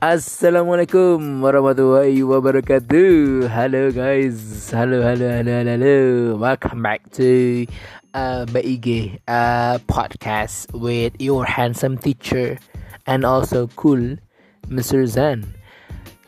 Assalamualaikum warahmatullahi wabarakatuh. Hello guys, Hello, hello, hello, hello. Welcome back to uh, BIG uh, podcast with your handsome teacher and also cool Mr. Zan.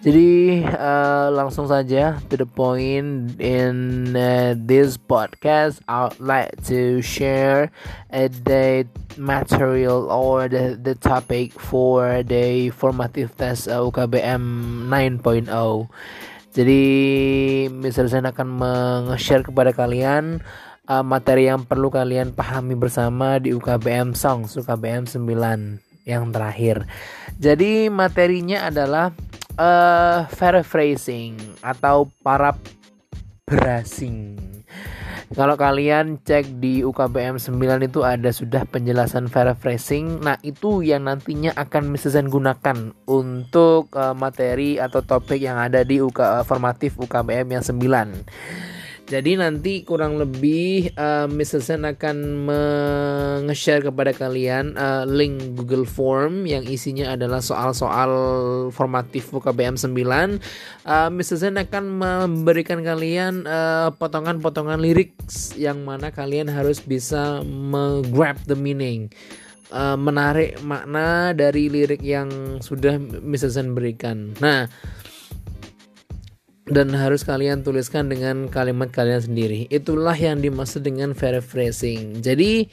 Jadi uh, langsung saja to the point in uh, this podcast I'd like to share uh, the material or the, the topic for the formative test uh, UKBM 9.0 Jadi Mr. Akan meng-share kepada kalian uh, materi yang perlu kalian pahami bersama di UKBM Songs UKBM 9 yang terakhir. Jadi materinya adalah uh, paraphrasing atau para brasing. Kalau kalian cek di UKBM 9 itu ada sudah penjelasan paraphrasing. Nah, itu yang nantinya akan misalnya gunakan untuk uh, materi atau topik yang ada di UK, uh, formatif UKBM yang 9. Jadi nanti kurang lebih uh, Mr. Sen akan meng-share kepada kalian uh, link Google Form yang isinya adalah soal-soal formatif UKBM 9. Uh, Mr. Sen akan memberikan kalian uh, potongan-potongan lirik yang mana kalian harus bisa menggrab the meaning. Uh, menarik makna dari lirik yang sudah Mr. Sen berikan. Nah, dan harus kalian tuliskan dengan kalimat kalian sendiri. Itulah yang dimaksud dengan paraphrasing. Jadi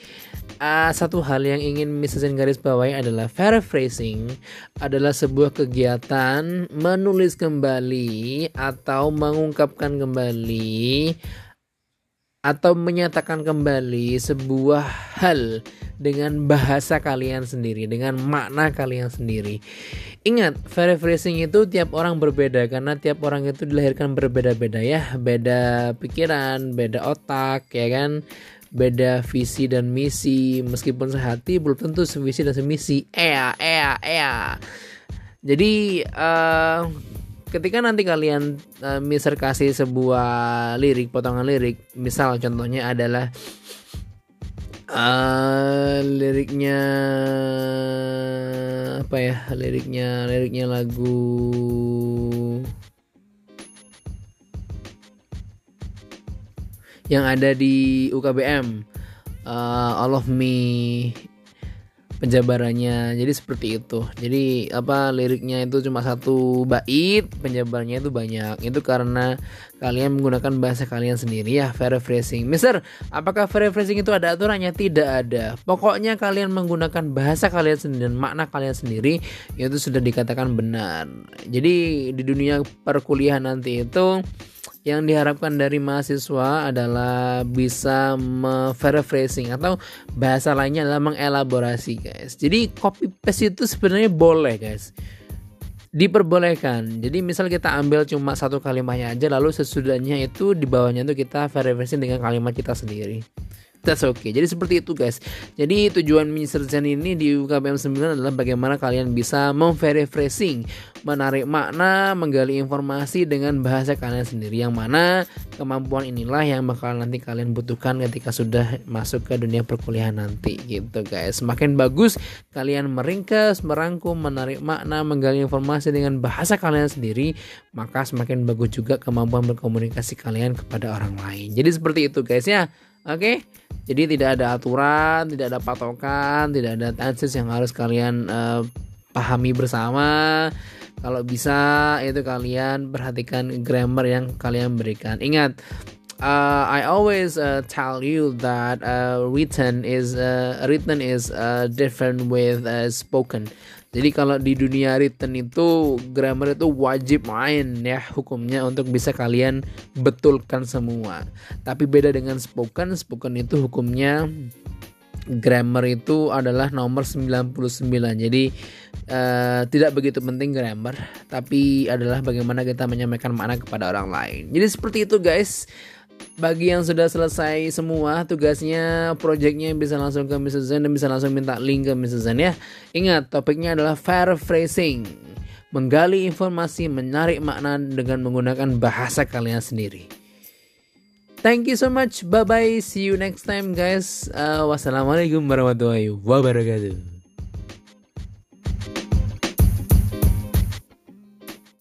uh, satu hal yang ingin Mrs. garis bawahi adalah paraphrasing adalah sebuah kegiatan menulis kembali atau mengungkapkan kembali atau menyatakan kembali sebuah hal dengan bahasa kalian sendiri, dengan makna kalian sendiri. Ingat, paraphrasing itu tiap orang berbeda karena tiap orang itu dilahirkan berbeda-beda ya, beda pikiran, beda otak, ya kan? Beda visi dan misi, meskipun sehati belum tentu sevisi dan semisi. Ea, ea, ea. Jadi uh, ketika nanti kalian uh, misal kasih sebuah lirik potongan lirik misal contohnya adalah uh, liriknya apa ya? Liriknya liriknya lagu yang ada di UKBM uh, All of Me penjabarannya. Jadi seperti itu. Jadi apa liriknya itu cuma satu bait penjabarannya itu banyak. Itu karena kalian menggunakan bahasa kalian sendiri ya paraphrasing Mister apakah paraphrasing itu ada aturannya? Tidak ada. Pokoknya kalian menggunakan bahasa kalian sendiri dan makna kalian sendiri itu sudah dikatakan benar. Jadi di dunia perkuliahan nanti itu yang diharapkan dari mahasiswa adalah bisa paraphrasing atau bahasa lainnya adalah mengelaborasi guys. Jadi copy paste itu sebenarnya boleh guys. Diperbolehkan. Jadi misal kita ambil cuma satu kalimatnya aja lalu sesudahnya itu di bawahnya itu kita paraphrasing dengan kalimat kita sendiri. That's okay. Jadi seperti itu guys. Jadi tujuan Mr. Zen ini di UKBM 9 adalah bagaimana kalian bisa memverifying, menarik makna, menggali informasi dengan bahasa kalian sendiri yang mana kemampuan inilah yang bakal nanti kalian butuhkan ketika sudah masuk ke dunia perkuliahan nanti gitu guys. Semakin bagus kalian meringkas, merangkum, menarik makna, menggali informasi dengan bahasa kalian sendiri, maka semakin bagus juga kemampuan berkomunikasi kalian kepada orang lain. Jadi seperti itu guys ya. Oke. Jadi tidak ada aturan, tidak ada patokan, tidak ada tenses yang harus kalian uh, pahami bersama. Kalau bisa itu kalian perhatikan grammar yang kalian berikan. Ingat, uh, I always uh, tell you that uh, written is uh, written is uh, different with uh, spoken. Jadi kalau di dunia written itu grammar itu wajib main ya hukumnya untuk bisa kalian betulkan semua. Tapi beda dengan spoken, spoken itu hukumnya grammar itu adalah nomor 99. Jadi uh, tidak begitu penting grammar, tapi adalah bagaimana kita menyampaikan makna kepada orang lain. Jadi seperti itu guys bagi yang sudah selesai semua tugasnya, projectnya bisa langsung ke Mr. Zen dan bisa langsung minta link ke Mr. Zen ya. Ingat, topiknya adalah paraphrasing. Menggali informasi, menarik makna dengan menggunakan bahasa kalian sendiri. Thank you so much. Bye bye. See you next time guys. Uh, wassalamualaikum warahmatullahi wabarakatuh.